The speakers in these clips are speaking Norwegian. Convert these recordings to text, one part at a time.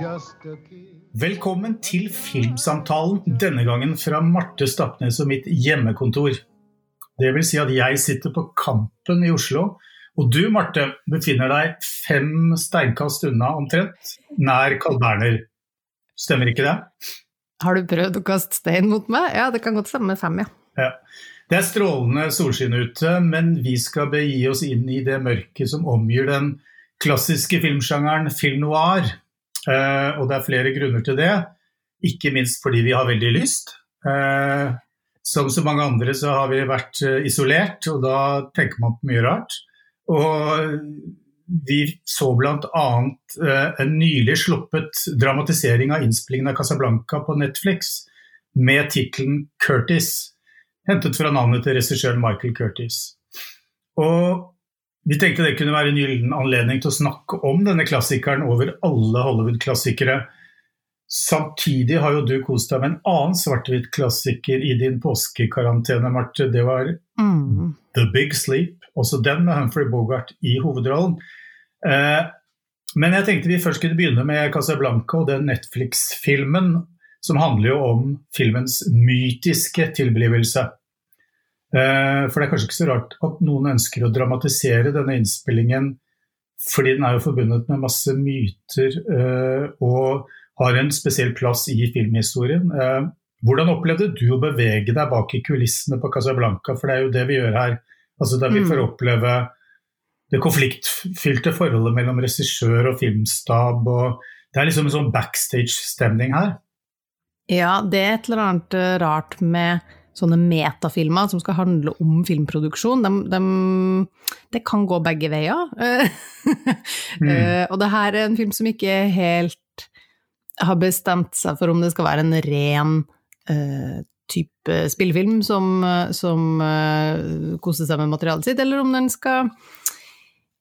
Velkommen til Filmsamtalen, denne gangen fra Marte Stapnes og mitt hjemmekontor. Det vil si at jeg sitter på Kampen i Oslo, og du Marte befinner deg fem steinkast unna omtrent, nær Carl Berner. Stemmer ikke det? Har du prøvd å kaste stein mot meg? Ja, det kan godt stemme med fem, ja. ja. Det er strålende solskinn ute, men vi skal begi oss inn i det mørket som omgir den klassiske filmsjangeren film noir. Uh, og det er flere grunner til det. Ikke minst fordi vi har veldig lyst. Uh, som så mange andre så har vi vært uh, isolert, og da tenker man på mye rart. Og vi så bl.a. en nylig sluppet dramatisering av innspillingen av Casablanca på Netflix med tittelen 'Curtis', hentet fra navnet til regissøren Michael Curtis. Og vi tenkte det kunne være en gyllen anledning til å snakke om denne klassikeren over alle Hollywood-klassikere. Samtidig har jo du kost deg med en annen svart-hvitt-klassiker i din påskekarantene, Marte. Det var mm. The Big Sleep, også den med Humphrey Bogart i hovedrollen. Eh, men jeg tenkte vi først kunne begynne med Casablanca og den Netflix-filmen som handler jo om filmens mytiske tilblivelse. Eh, for det er kanskje ikke så rart at noen ønsker å dramatisere denne innspillingen, fordi den er jo forbundet med masse myter eh, og har en spesiell plass i filmhistorien. Eh, hvordan opplevde du å bevege deg bak i kulissene på Casablanca, for det er jo det vi gjør her. Altså Der vi får mm. oppleve det konfliktfylte forholdet mellom regissør og filmstab. og Det er liksom en sånn backstage-stemning her. Ja, det er et eller annet rart med sånne metafilmer som skal handle om filmproduksjon, de, de, det kan gå begge veier. mm. uh, og det her er en film som ikke helt har bestemt seg for om det skal være en ren uh, type spillefilm som, som uh, koser seg med materialet sitt, eller om den skal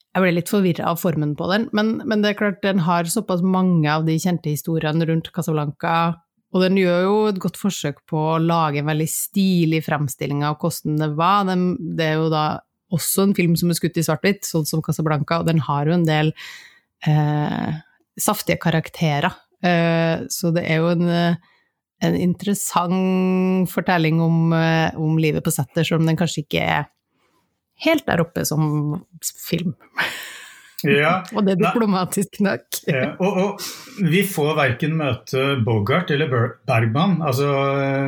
jeg ble litt forvirra av formen på den, men, men, det er klart den har såpass mange av de kjente historiene rundt Casablanca og den gjør jo et godt forsøk på å lage en veldig stilig fremstilling av hvordan det var. Den, det er jo da også en film som er skutt i svart-hvitt, sånn som Casablanca, og den har jo en del eh, saftige karakterer. Eh, så det er jo en, en interessant fortelling om, eh, om livet på settet, selv om den kanskje ikke er helt der oppe som film. Ja. og det er diplomatisk nok. ja. og, og, vi får verken møte Bogart eller Bergman. Altså,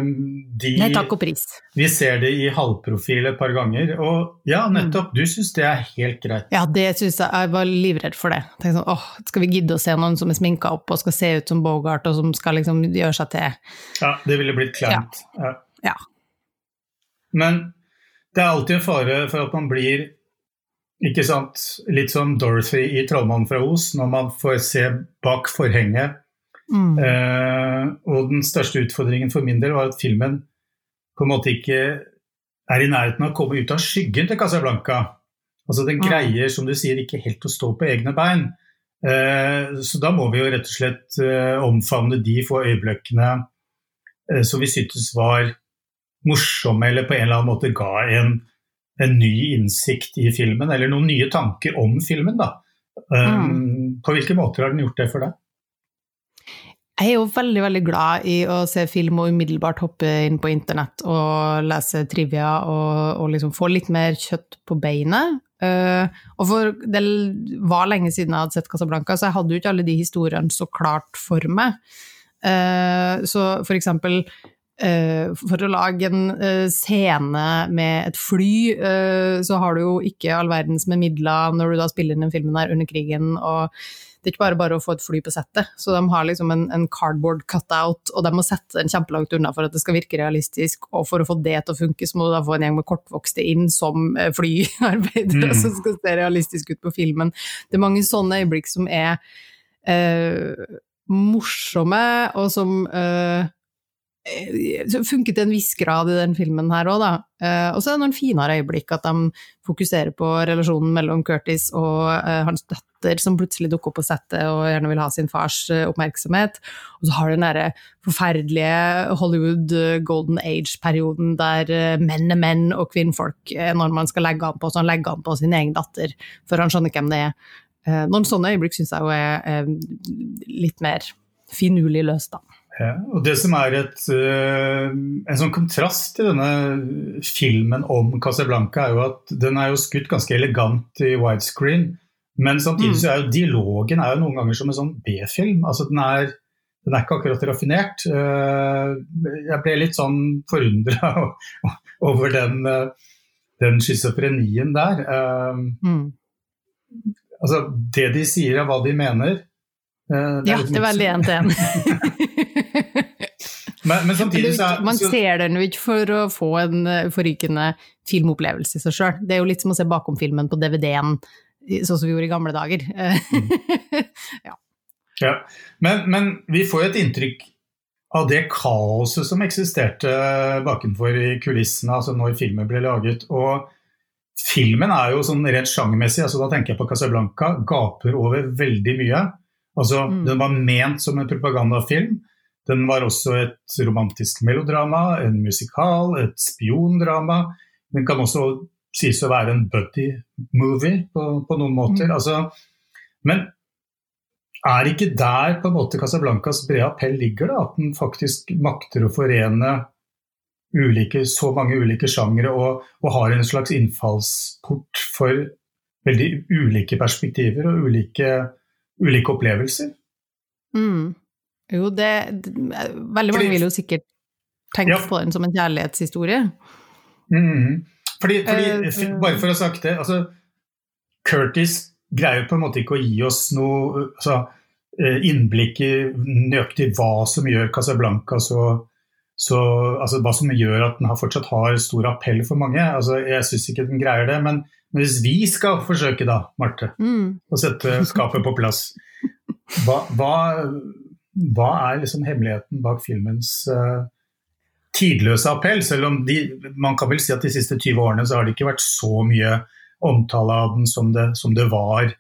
de, Nei, takk og pris. Vi ser det i halvprofil et par ganger. Og ja, mm. nettopp, du syns det er helt greit? Ja, det syns jeg. Jeg var livredd for det. Sånn, åh, skal vi gidde å se noen som er sminka opp og skal se ut som Bogart, og som skal liksom gjøre seg til Ja, det ville blitt kleint. Ja. ja. Men det er alltid en fare for at man blir ikke sant? Litt som Dorothy i 'Trollmannen fra Os', når man får se bak forhenget. Mm. Eh, og den største utfordringen for min del var at filmen på en måte ikke er i nærheten av å komme ut av skyggen til Casablanca. Altså Den greier, som du sier, ikke helt å stå på egne bein. Eh, så da må vi jo rett og slett eh, omfavne de få øyeblikkene eh, som vi syntes var morsomme, eller på en eller annen måte ga en en ny innsikt i filmen, eller noen nye tanker om filmen. da. Um, mm. På hvilke måter har den gjort det for deg? Jeg er jo veldig veldig glad i å se film og umiddelbart hoppe inn på internett og lese trivia og, og liksom få litt mer kjøtt på beinet. Uh, og for Det var lenge siden jeg hadde sett Casablanca, så jeg hadde jo ikke alle de historiene så klart for meg. Uh, så for eksempel for å lage en eh, scene med et fly, eh, så har du jo ikke all verdens med midler når du da spiller inn den filmen der under krigen. og det er ikke bare bare å få et fly på settet. Så de har liksom en, en cardboard cutout, og de må sette den kjempelangt unna for at det skal virke realistisk. Og for å få det til å funke, så må du da få en gjeng med kortvokste inn som flyarbeidere mm. som skal se realistisk ut på filmen. Det er mange sånne øyeblikk som er eh, morsomme, og som eh, Eh, funket til en viss grad i den filmen her òg, da. Eh, og så er det noen finere øyeblikk, at de fokuserer på relasjonen mellom Curtis og eh, hans døtter, som plutselig dukker opp på settet og gjerne vil ha sin fars oppmerksomhet. Og så har du den derre forferdelige Hollywood golden age-perioden der menn er menn og kvinnfolk når man skal legge an på, så han legger an på sin egen datter, for han skjønner hvem det er. Noen sånne øyeblikk syns jeg jo er litt mer finurlig løst, da. Ja, og Det som er et, uh, en sånn kontrast til denne filmen om Casablanca, er jo at den er jo skutt ganske elegant i widescreen. Men samtidig mm. så er jo dialogen er jo noen ganger som en sånn B-film. altså den er, den er ikke akkurat raffinert. Uh, jeg ble litt sånn forundra over den, uh, den schizofrenien der. Mm. Altså, det de sier er hva de mener det ja, det er veldig én til én. Men, men samtidig så Man ser den jo ikke for å få en eh, forrykende filmopplevelse i seg sjøl. Det er jo litt som å se bakom filmen på DVD-en, sånn som vi gjorde i gamle dager. Ja. ja. Men, men, vi får jo et inntrykk av det kaoset som eksisterte bakenfor i kulissene altså når filmen ble laget. Og filmen er jo sånn rent sjangermessig, altså da tenker jeg på Casablanca, gaper over veldig mye. Altså, mm. Den var ment som en propagandafilm. Den var også et romantisk melodrama, en musikal, et spiondrama. Den kan også sies å være en buddy-movie på, på, noen måter. Mm. Altså, men er ikke der på en måte Casablancas brede appell ligger, da? At den faktisk makter å forene ulike, så mange ulike sjangere og, og, har en slags innfallsport for veldig ulike perspektiver og ulike ulike opplevelser. Mm. Jo, det, det, Veldig mange vil jo sikkert tenke ja. på den som en kjærlighetshistorie. Mm. Fordi, fordi uh, bare for å ha sagt det altså, Curtis greier på en måte ikke å gi oss noe altså, eh, innblikk i nøyaktig hva som gjør Casablanca så, så altså, Hva som gjør at den har fortsatt har stor appell for mange. Altså, jeg syns ikke den greier det. men men hvis vi skal forsøke da, Marte, mm. å sette skapet på plass, hva, hva, hva er liksom hemmeligheten bak filmens uh, tidløse appell? Selv om de, man kan vel si at de siste 20 årene så har det ikke vært så mye omtale av den som det, som det var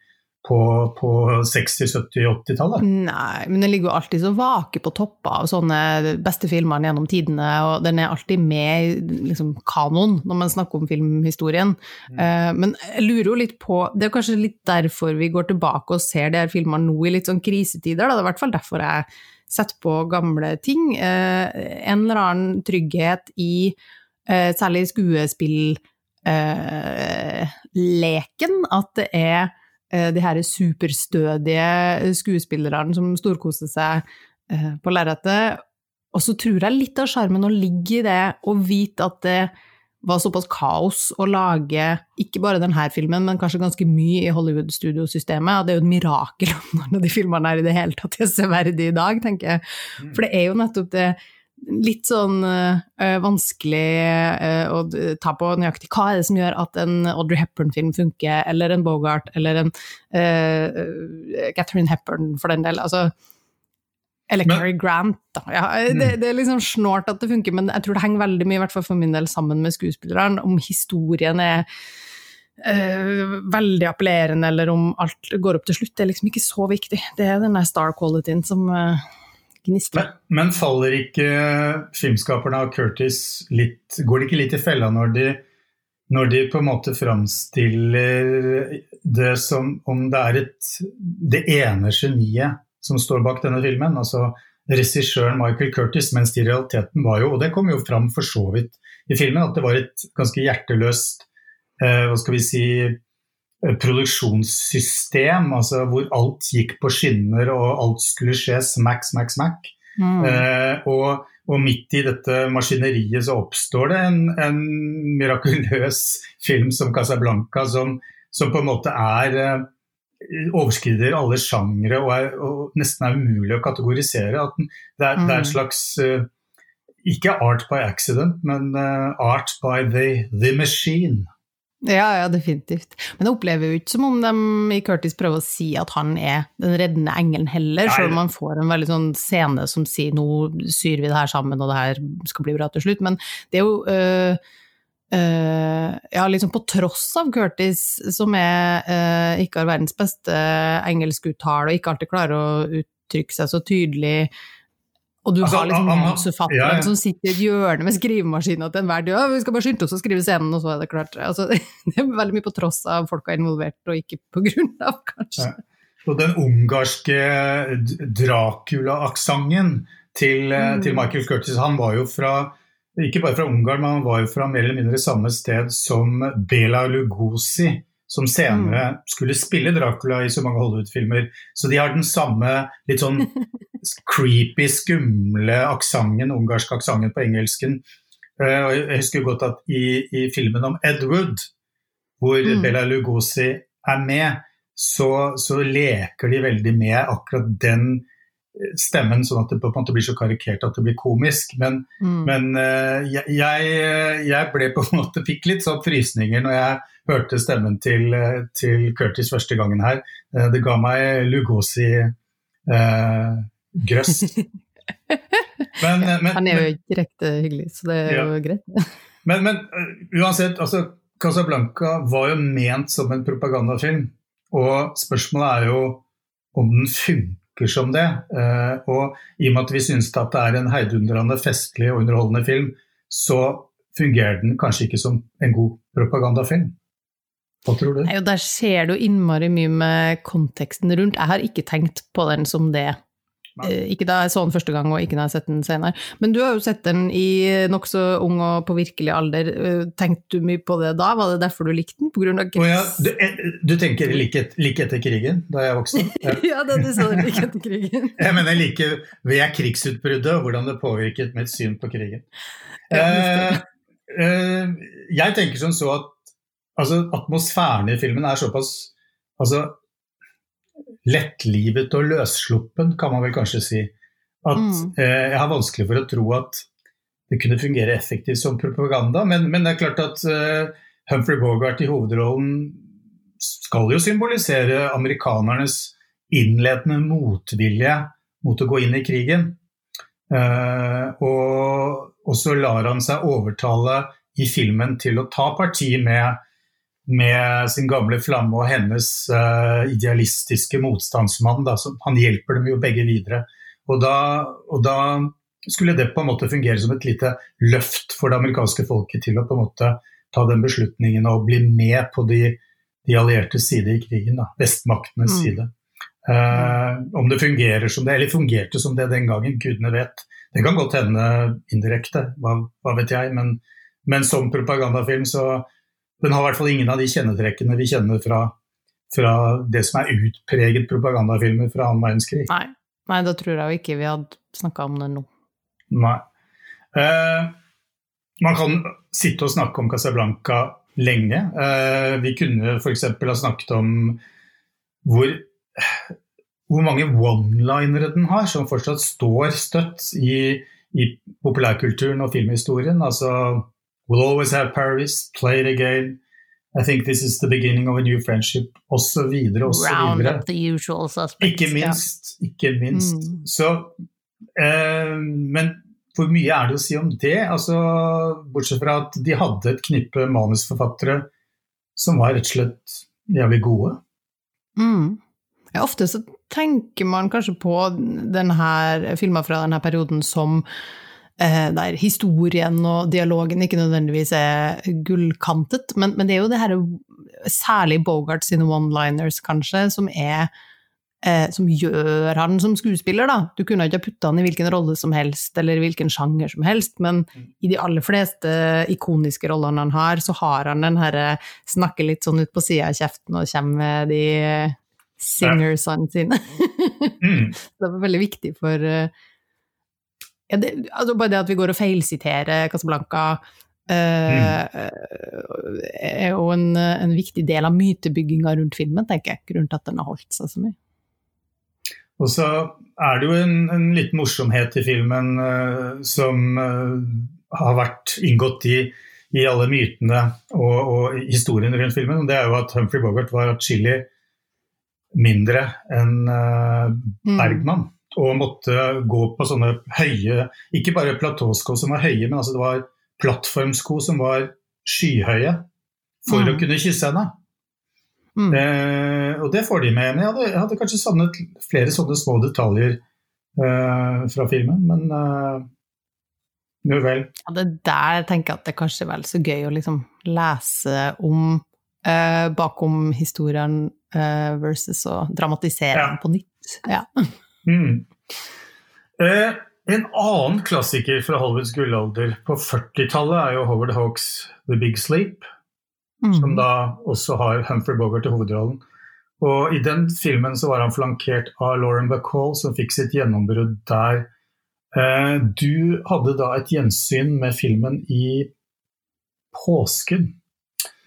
på, på 60-, 70-, 80-tallet. Nei, men den ligger jo alltid så vake på topper av sånne beste filmer gjennom tidene, og den er alltid med i liksom, kanon når man snakker om filmhistorien. Mm. Uh, men jeg lurer jo litt på Det er kanskje litt derfor vi går tilbake og ser de her filmene nå i litt sånn krisetider, da. Det er i hvert fall derfor jeg setter på gamle ting. Uh, en eller annen trygghet i uh, særlig skuespill leken, at det er de her superstødige skuespillerne som storkoser seg eh, på lerretet. Og så tror jeg litt av sjarmen å ligge i det å vite at det var såpass kaos å lage ikke bare denne filmen, men kanskje ganske mye i Hollywood-studiosystemet. Det er jo et mirakel om noen av de filmene er i det hele tatt er severdige i dag, tenker jeg. Mm. For det er jo nettopp det litt sånn øh, vanskelig øh, å ta på nøyaktig hva er det som gjør at en Audrey Hepburn-film funker, eller en Bogart, eller en øh, Catherine Hepburn, for den del. Altså, eller Cary Grant, da. Ja, det, mm. det, er liksom snålt at det funker, men jeg tror det henger veldig mye, i hvert fall for min del, sammen med skuespilleren, om historien er veldig appellerende, eller om alt går opp til slutt. Det er liksom ikke så viktig. Det er den der star qualityen som uh, men, men, faller ikke filmskaperne av Curtis litt Går de ikke litt i fella når de, når de på en måte framstiller det som om det er et, det ene geniet som står bak denne filmen? altså regissøren Michael Curtis, mens det i realiteten var jo, og det kom jo fram for så vidt i filmen, at det var et ganske hjerteløst eh, hva skal vi si, produksjonssystem, altså hvor alt gikk på skinner og alt skulle skje smack, smack, smack. Mm. Eh, og, og, midt i dette maskineriet så oppstår det en, en mirakuløs film som Casablanca, som, som, på en måte er eh, overskrider alle sjangre og, og, nesten er umulig å kategorisere. At det, er, mm. det er et slags eh, ikke art by accident, men uh, art by the, the machine. Ja, ja, definitivt. Men det opplever jo ikke som om de i Curtis prøver å si at han er den reddende engelen heller, selv om man får en veldig sånn scene som sier nå syr vi det her sammen, og det her skal bli bra til slutt. Men det er jo øh, øh, ja, liksom på tross av Curtis, som er, øh, ikke har verdens beste engelskuttale og ikke alltid klarer å uttrykke seg så tydelig og du altså, har liksom manusforfatteren ja, ja. som sitter i et hjørne med skrivemaskina til enhver tid. 'Vi skal bare skynde oss å skrive scenen, og så er det klart.' Altså, det er veldig mye på tross av folka involvert, og ikke på grunn av, kanskje. Ja. og den ungarske Dracula-aksenten til, mm. til, Michael Curtis Han var jo fra ikke bare fra Ungarn, men han var jo fra mer eller mindre samme sted som Bela Lugosi, som senere mm. skulle spille Dracula i så mange Hollywood-filmer. Så de har den samme litt sånn creepy, skumle aksenten, ungarske aksenten på engelsken. Uh, jeg husker godt at i, i filmen om Ed Wood, hvor mm. Bela Lugosi er med, så, så, leker de veldig med akkurat den eh, stemmen, sånn at det på en måte blir så karikert at det blir komisk. Men, mm. men uh, jeg, jeg, ble på en måte fikk litt sånn frysninger når jeg hørte stemmen til, til Curtis første gangen her. Uh, det ga meg Lugosi-grøss. Men, men, Han er jo direkte hyggelig, så det er ja. jo greit. men, men uansett, altså Casablanca var jo ment som en propagandafilm. Og spørsmålet er jo om den funker som det. Eh, og i og med at vi syns at det er en heidundrende festlig og underholdende film, så fungerer den kanskje ikke som en god propagandafilm. Hva tror du? Nei, Der ser du innmari mye med konteksten rundt. Jeg har ikke tenkt på den som det ikke da jeg så den første gang, og ikke da jeg har sett den senere. Men du har jo sett den i nokså ung og på virkelig alder. Eh, tenkte du mye på det da? Var det derfor du likte den? På grunn av oh, ja. du, eh, du, tenker like, like, etter krigen, da jeg vokste opp? Ja. ja, da du så like etter krigen. jeg mener like ved krigsutbruddet, og hvordan det påvirket mitt syn på krigen. Ja, eh, eh, jeg tenker som så at altså, atmosfæren i filmen er såpass altså, lettlivet og løssluppen, kan man vel kanskje si. At mm. eh, Jeg har vanskelig for å tro at det kunne fungere effektivt som propaganda, men, men det er klart at eh, Humphrey Bogart i hovedrollen skal jo symbolisere amerikanernes innledende motvilje mot å gå inn i krigen. Eh, og, og så lar han seg overtale i filmen til å ta parti med med sin gamle flamme og hennes uh, idealistiske motstandsmann. Da, han hjelper dem jo begge videre. Og da, og da, skulle det på en måte fungere som et lite løft for det amerikanske folket til å på en måte ta den beslutningen og bli med på de, de alliertes side i krigen. Da, vestmaktenes mm. side. Uh, om det fungerer som det, eller fungerte som det den gangen, gudene vet. Det kan godt hende indirekte, hva, hva vet jeg. Men, men som propagandafilm så den har i hvert fall ingen av de kjennetrekkene vi kjenner fra, fra det som er utpreget propagandafilmer fra annen verdenskrig. Nei. Nei, da tror jeg jo ikke vi hadde snakka om det nå. Nei. Eh, man kan sitte og snakke om Casablanca lenge. Eh, vi kunne f.eks. ha snakket om hvor, hvor mange one-linere den har, som fortsatt står støtt i, i populærkulturen og filmhistorien. Altså We'll always have Paris, play it again. I think this is the beginning of a new friendship, osv. Round up the usual suspects. Ikke minst. Yeah. Ikke minst. Mm. Så, eh, men hvor mye er det å si om det? Altså, bortsett fra at de hadde et knippe manusforfattere som var rett og slett jævlig gode. Mm. Ja, ofte så tenker man kanskje på denne filmer fra denne perioden som der historien og dialogen ikke nødvendigvis er gullkantet. Men, men det er jo det her, særlig Bogart sine one-liners, kanskje, som er eh, som gjør han som skuespiller, da. Du kunne ikke ha putta han i hvilken rolle som helst, eller hvilken sjanger som helst, men i de aller fleste ikoniske rollene han har, så har han den herre snakker litt sånn ut på sida av kjeften og kommer med de singersene sine. mm. det var veldig viktig for uh, ja, det, altså bare det at vi går og feilsiterer Casablanca uh, mm. er jo en, en, viktig del av mytebygginga rundt filmen, tenker jeg. Grunnen til at den har holdt seg så mye. Og så er det jo en, en liten morsomhet i filmen uh, som uh, har vært inngått i, i alle mytene og, og, historien rundt filmen. og Det er jo at Humphrey Bogart var atskillig mindre enn mm. Bergman. Mm og måtte gå på sånne høye Ikke bare platåsko som var høye, men altså det var plattformsko som var skyhøye for mm. å kunne kysse henne. Mm. Eh, og det får de med. Men jeg hadde, jeg hadde kanskje savnet flere sånne små detaljer eh, fra filmen, men eh, nå vel. Ja, det der tenker jeg at det kanskje er vel så gøy å liksom lese om eh, bakom historien uh, versus å dramatisere ja. den på nytt. Ja. Mm. Eh, en annen klassiker fra Hollywoods gullalder på 40-tallet er jo Howard Hawks' The Big Sleep, mm. som da også har Humphrey Bogart i hovedrollen. Og I den filmen så var han flankert av Lauren Bacall, som fikk sitt gjennombrudd der. Eh, du hadde da et gjensyn med filmen i påsken.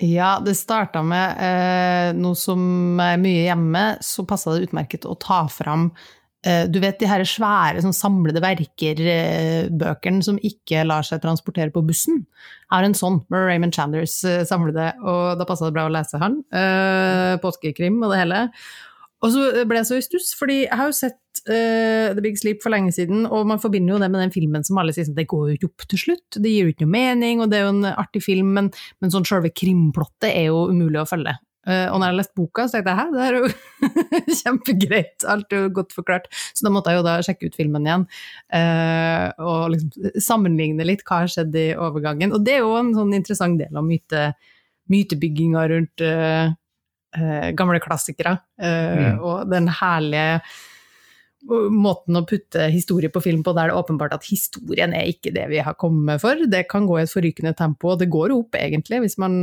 Ja, det starta med eh, noe som er mye hjemme. Så passa det utmerket å ta fram du vet de her svære sånn samlede verker-bøkene eh, som ikke lar seg transportere på bussen. Har en sånn med Raymond Chanders eh, samlede, og da passa det bra å lese han. Eh, påskekrim og det hele. Og så ble jeg så i stuss, fordi jeg har jo sett uh, The Big Sleep for lenge siden, og man forbinder jo det med den filmen som alle sier sånn, det går jo ikke opp til slutt, det gir jo ikke noe mening, og det er jo en artig film, men, men sånn selve krimplottet er jo umulig å følge. Uh, og når jeg leste boka, så tenkte jeg hæ, det er jo kjempegreit, alt er jo godt forklart. Så da måtte jeg jo da sjekke ut filmen igjen, uh, og liksom sammenligne litt hva har skjedd i overgangen. Og det er jo en sånn interessant del av myte, mytebygginga rundt uh, uh, gamle klassikere. uh, mm. Og den herlige måten å putte historie på film på, der det er åpenbart at historien er ikke det vi har kommet for. Det kan gå i et forrykende tempo, og det går opp egentlig, hvis man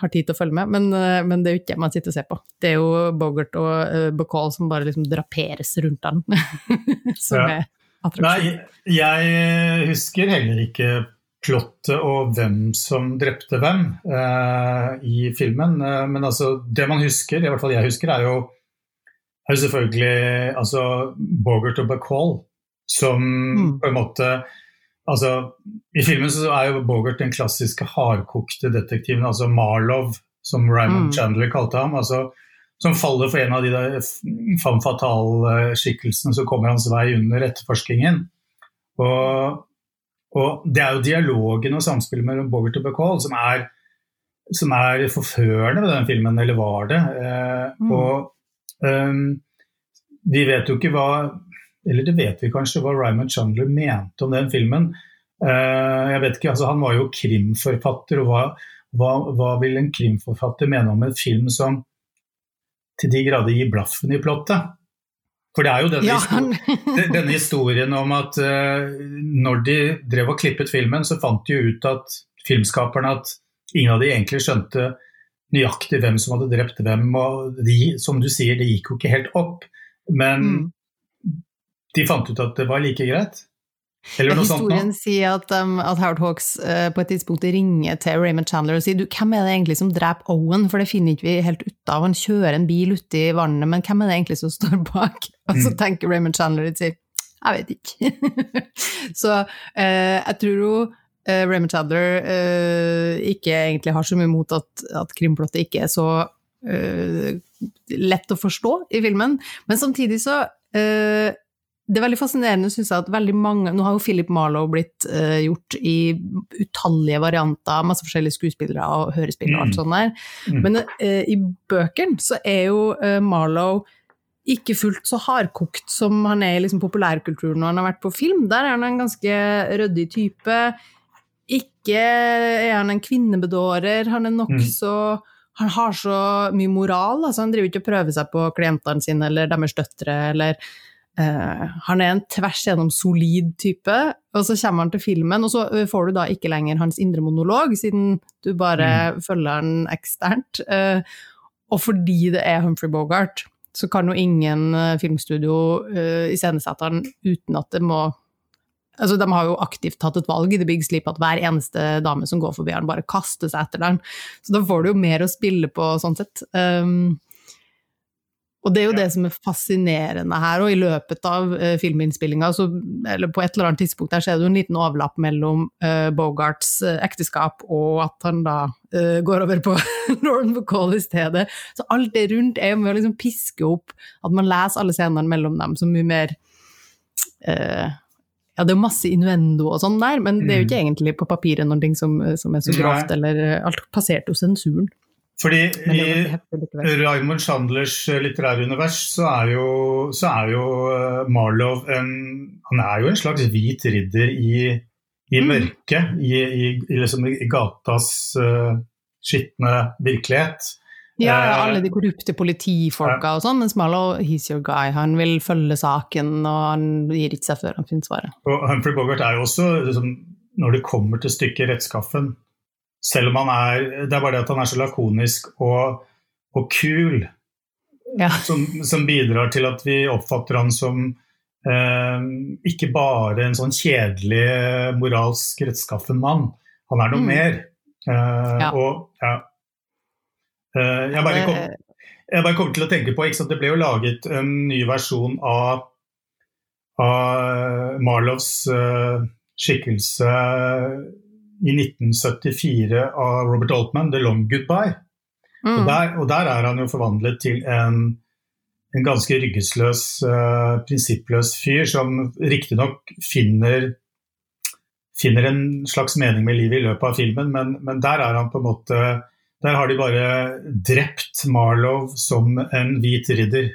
har tid til å følge med, men, uh, men, det er jo ikke det man sitter og ser på. Det er jo Bogart og uh, Bacall som bare liksom draperes rundt den, som ja. er attraksjon. Nei, jeg husker heller ikke plottet og hvem som drepte hvem uh, i filmen. Uh, men altså, det man husker, i hvert fall jeg husker, er jo, er selvfølgelig altså, Bogart og Bacall som mm. på en måte altså, I filmen så er jo Bogart den klassiske hardkokte detektiven, altså Marlow, som Raymond mm. Chandler kalte ham. altså som faller for en av de der femme fatale-skikkelsene som kommer hans vei under etterforskningen. Og og det er jo dialogen og samspillet mellom Bogart og Bacall som er, som er forførende ved den filmen, eller var det. Eh, mm. Og um, vi vet jo ikke hva Eller det vet vi kanskje hva Ryman Chandler mente om den filmen. Uh, jeg vet ikke, altså Han var jo krimforfatter, og hva, hva, hva vil en krimforfatter mene om en film som til de grader gir blaffen i plottet? For det er jo denne, ja, historien, denne historien om at uh, når de drev og klippet filmen, så fant de ut at filmskaperne at ingen av de egentlig skjønte nøyaktig hvem som hadde drept hvem. Og de, som du sier, det gikk jo ikke helt opp. Men mm. De fant ut at det var like greit. Eller noe Historien sånt sier at, um, at, Howard Hawks uh, på et tidspunkt ringer til Raymond Chandler og sier du, hvem er det egentlig som dreper Owen, for det finner ikke vi helt ut av. Han kjører en bil ute i vannet, men hvem er det egentlig som står bak? Og så mm. tenker Raymond Chandler og sier jeg vet ikke. så uh, jeg tror jo uh, Raymond Chandler uh, ikke egentlig har så mye mot at, at krimplottet ikke er så lett å forstå i filmen, men samtidig så det er veldig fascinerende, syns jeg, at veldig mange Nå har jo Philip Marlowe blitt uh, gjort i utallige varianter, masse forskjellige skuespillere og hørespillere og alt mm. sånt der. Mm. Men uh, i bøkene så er jo uh, Marlowe ikke fullt så hardkokt som han er i liksom, populærkulturen når han har vært på film. Der er han en ganske ryddig type. Ikke er han en kvinnebedårer. Han er nokså mm. Han har så mye moral. Altså han driver ikke og prøver seg på klientene sine eller deres døtre eller Uh, han er en tvers gjennom solid type, og så kommer han til filmen, og så eh, får du da ikke lenger hans indre monolog, siden du bare mm. følger han eksternt. Uh, og fordi det er Humphrey Bogart, så kan jo ingen filmstudio uh, iscenesette han uten at det må Altså, de har jo aktivt tatt et valg i The Big Sleep at hver eneste dame som går forbi han bare kaster seg etter den. Så da får du jo mer å spille på sånn sett. Um, og det er jo det som er fascinerende her, og i løpet av uh, filminnspillinga, eller på et eller annet tidspunkt der, så er det jo en liten overlapp mellom uh, Bogarts uh, ekteskap og at han da uh, går over på Lauren McCall i stedet. Så alt det rundt er jo med å liksom piske opp at man leser alle scenene mellom dem så mye mer ja, det er jo masse innuendo og sånn der, men det er jo mm. ikke egentlig på papiret noe som, som er så grovt, eller alt passerte jo sensuren. Fordi i Raymond Chandlers eh, litterære univers så er jo, så er jo eh, Marlow en Han er jo en slags hvit ridder i, i mm. mørket, i, i, liksom i gatas uh, skitne virkelighet. Ja, ja, alle de korrupte politifolka og sånn, mens Marlow, he's your guy. Han vil følge saken, og han gir ikke seg før han finner svaret. Og Humphrey Bogart er jo også, liksom, når det kommer til stykket, rettskaffen. Selv om han er Det er bare det at han er så lakonisk og, og kul, Ja. som, som bidrar til at vi oppfatter han som eh, ikke bare en sånn kjedelig, moralsk rettskaffen mann. Han er noe Mm. mer. Eh, Ja. Og ja. Eh, jeg, bare kom, jeg bare kommer til å tenke på ikke? Det ble jo laget en ny versjon av, av Marlows eh, skikkelse i 1974 av Robert Altman, 'The Long Goodbye'. Og, Mm. der, og der er han jo forvandlet til en, en ganske ryggesløs, uh, prinsippløs fyr som riktignok finner finner en slags mening med livet i løpet av filmen, men, men der er han på en måte Der har de bare drept Marlow som en hvit ridder.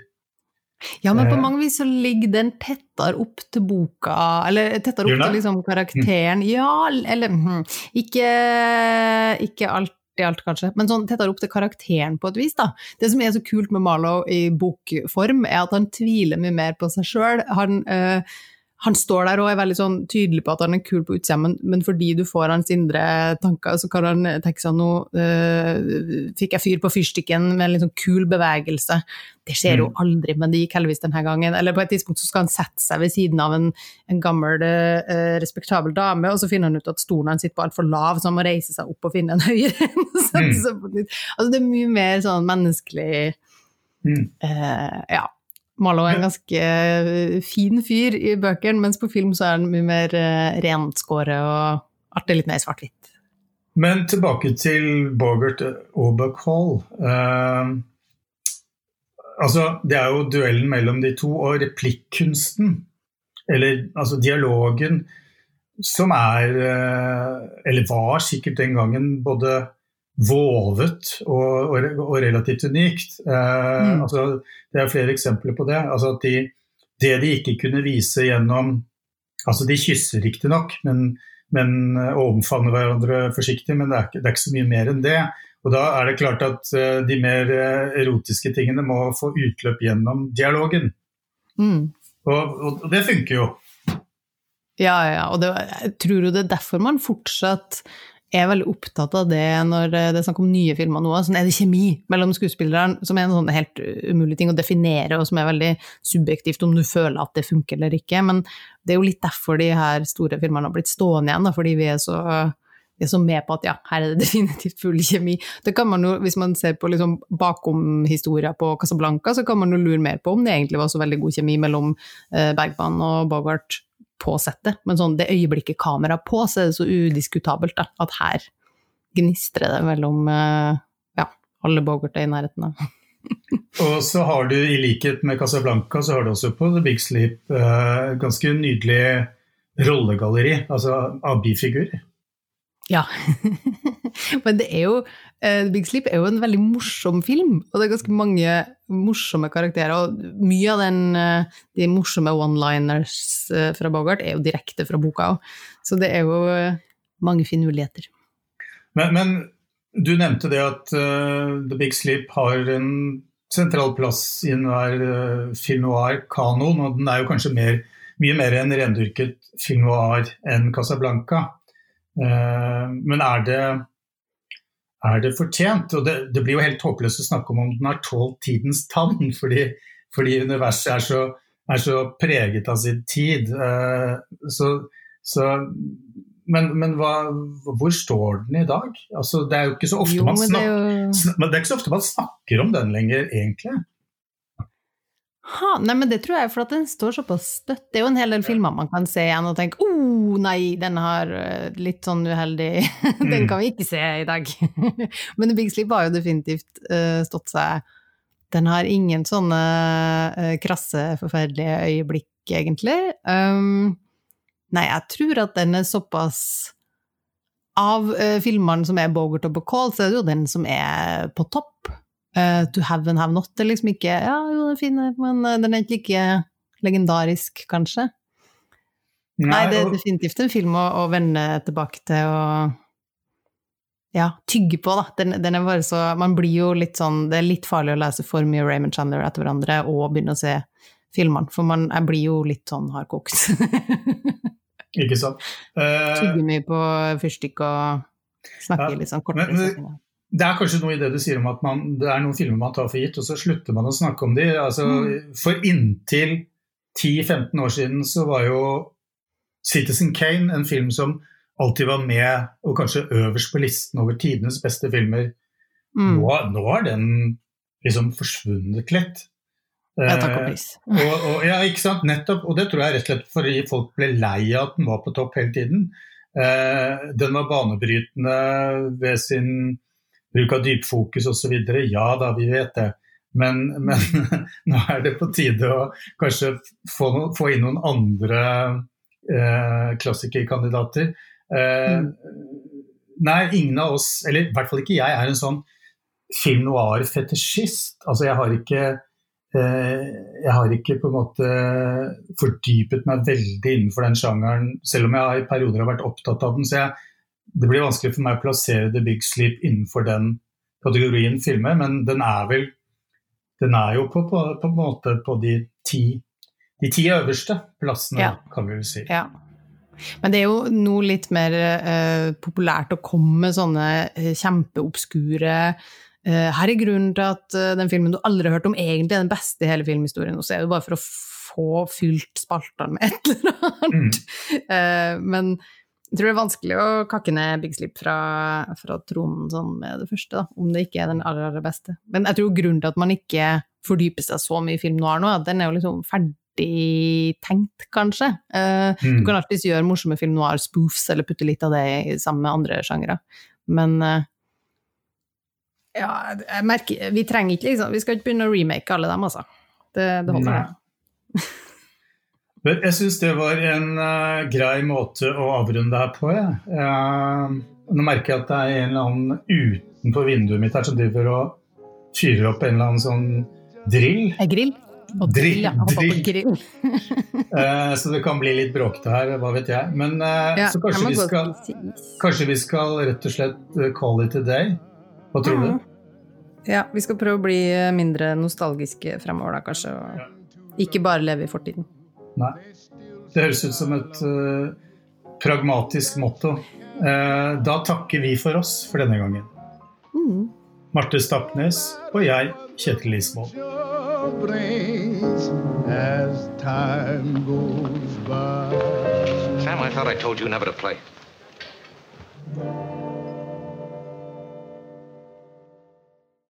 Ja, men på Eh. mange vis så ligger den tettere opp til boka, eller tettere opp til liksom karakteren. Ja, eller hm, ikke, ikke alt i alt, kanskje, men sånn tettere opp til karakteren på et vis, da. Det som er så kult med Marlow i bokform, er at han tviler mye mer på seg sjøl. Han, eh, han står der og er veldig sånn tydelig på at han er kul på utsida, men, men fordi du får hans indre tanker, så kan han tenke seg nå eh, fikk jeg fyr på fyrstikken med en litt sånn kul bevegelse. Det skjer jo Mm. aldri, men det gikk heldigvis denne gangen. Eller på et tidspunkt så skal han sette seg ved siden av en, en gammel, eh, respektabel dame, og så finner han ut at stolen hans sitter på altfor lav, så han må reise seg opp og finne en høyere en. Mm. Altså det er mye mer sånn menneskelig Mm. eh, Ja. Marlow er en ganske eh, fin fyr i bøkene, mens på film så er han mye mer eh, renskåret og artig litt mer svart-hvitt. Men tilbake til Bogart og Bacall. Uh, altså, det er jo duellen mellom de to, og replikkunsten, eller altså dialogen, som er eh, Eller var sikkert den gangen både vovet og, og, og relativt unikt. Eh, Mm. altså, det er flere eksempler på det. Altså at de, det de ikke kunne vise gjennom Altså, de kysser riktignok, men men, eh, og omfavner hverandre forsiktig, men det er, ikke, det er ikke så mye mer enn det. Og Da er det klart at uh, de mer eh, erotiske tingene må få utløp gjennom dialogen. Mm. Og, og det funker jo. Ja, ja, og det, jeg tror jo det er derfor man fortsatt er veldig opptatt av det når det er snakk om nye filmer nå. Sånn er det kjemi mellom skuespilleren, som er en sånn helt umulig ting å definere, og som er veldig subjektivt om du føler at det funker eller ikke. Men det er jo litt derfor de her store filmene har blitt stående igjen, da, fordi vi er så vi er så med på at ja, her er det definitivt full kjemi. Det kan man jo, Hvis man ser på liksom bakom historien på Casablanca, så kan man jo lure mer på om det egentlig var så veldig god kjemi mellom eh, Bergman og Bogart på settet. Men sånn det øyeblikket kamera på, så er det så udiskutabelt da, at her gnistrer det mellom eh, ja, alle Bogart i nærheten av. Og så har du, i likhet med Casablanca, så har du også på The Big Sleep uh, ganske nydelig rollegalleri, altså av bifigurer. Ja. Men det er jo eh, Big Sleep er jo en veldig morsom film, og det er ganske mange morsomme karakterer. Og mye av den, eh, de morsomme one-liners eh, fra Bogart er jo direkte fra boka òg. Så det er jo mange muligheter. Men, men du nevnte det at uh, The Big Sleep har en sentral plass i enhver uh, film noir-kanon, og den er jo kanskje mer, mye mer en rendyrket film noir enn Casablanca. Uh, men er det, er det fortjent? Og det, det blir jo helt håpløst å snakke om om den har tålt tidens tann, fordi, fordi universet er så, er så preget av sin tid. Eh, så, så men, men hva, hvor står den i dag? Altså, det er jo ikke så ofte Jo, man men det er jo det er ikke så ofte man snakker om den lenger, egentlig. Ha, nei, men det tror jeg for at den står såpass støtt. Det er jo en hel del filmer man kan se igjen og tenke oh, nei, den har eh, litt sånn uheldig Den Mm. kan vi ikke se i dag. men The Big Sleep har jo definitivt uh, stått seg Den har ingen sånne uh, krasse, forferdelige øyeblikk, egentlig. Um, nei, jeg tror at den er såpass Av uh, filmene som er Bogart og Bacall, så er det jo den som er på topp. Uh, to have and have not er liksom ikke Ja, jo, den er fin, men uh, den er ikke like legendarisk, kanskje. Nei, det er definitivt en film å, å vende tilbake til og ja, tygge på, da. Den, den, er bare så Man blir jo litt sånn Det er litt farlig å lese for mye Raymond Chandler etter hverandre og begynne å se filmene, for man, jeg blir jo litt sånn hardkokt. Ikke sant. Uh, Tygge mye på fyrstikk og snakke ja, litt sånn kortere setninger. Det er kanskje noe i det du sier om at man, det er noen filmer man tar for gitt, og så slutter man å snakke om de. Altså, mm. For inntil 10-15 år siden så var jo Citizen Kane en film som alltid var med, og kanskje øverst på listen over tidenes beste filmer. Mm. Nå, nå har den liksom forsvunnet litt. Ja, takk og pris. Eh, og, og, ja, ikke sant, nettopp. Og det tror jeg rett og slett fordi folk ble lei av at den var på topp hele tiden. Eh, den var banebrytende ved sin bruk av dypfokus osv. Ja da, vi vet det. Men, men, nå er det på tide å kanskje få, få inn noen andre eh, klassikerkandidater. Eh, mm. Nei, ingen av oss, eller i hvert fall ikke jeg, er en sånn film noir-fetisjist. Altså, jeg har ikke eh, jeg har ikke på en måte fordypet meg veldig innenfor den sjangeren, selv om jeg i perioder har vært opptatt av den. så jeg, Det blir vanskelig for meg å plassere The Big Sleep innenfor den kategorien filmer, men den er vel Den er jo på, på, på en måte på de ti, de ti øverste plassene, ja. kan vi vel si. Ja. Men det er jo nå litt mer uh, populært å komme med sånne uh, kjempeobskure uh, Her er grunnen til at den filmen du aldri har hørt om, egentlig er den beste i hele filmhistorien. Og så er det bare for å få fylt spaltene med et eller annet. Mm. men jeg tror det er vanskelig å kakke ned Big Sleep fra, fra tronen sånn med det første, da, om det ikke er den aller, aller beste. Men jeg tror grunnen til at man ikke fordyper seg så mye i film noir nå, at den er jo liksom ferdig tenkt, kanskje. Uh, mm. Du kan alltids gjøre morsomme film noir-spoofs, eller putte litt av det sammen med andre sjangere. Men uh, ja, jeg merker Vi trenger ikke liksom Vi skal ikke begynne å remake alle dem, altså. Det, det holder. Jeg syns det var en uh, grei måte å avrunde her på. Ja. nå merker jeg at det er en eller annen utenfor vinduet mitt her som driver og fyrer opp en eller annen sånn drill. En grill? Og drill, ja, drill. uh, så det kan bli litt bråkete her, hva vet jeg. Men uh, ja, så kanskje vi, skal, kanskje vi skal rett og slett call it a day? Hva tror mm. du? Ja, vi skal prøve å bli mindre nostalgiske fremover, da, kanskje. Og ja. ikke bare leve i fortiden. Nei. Det høres ut som et uh, pragmatisk motto. da takker vi for oss for denne gangen. Mm. Marte Stapnes og jeg, Kjetil Ismold. brings as time goes by. Sam, I thought I told you never to play.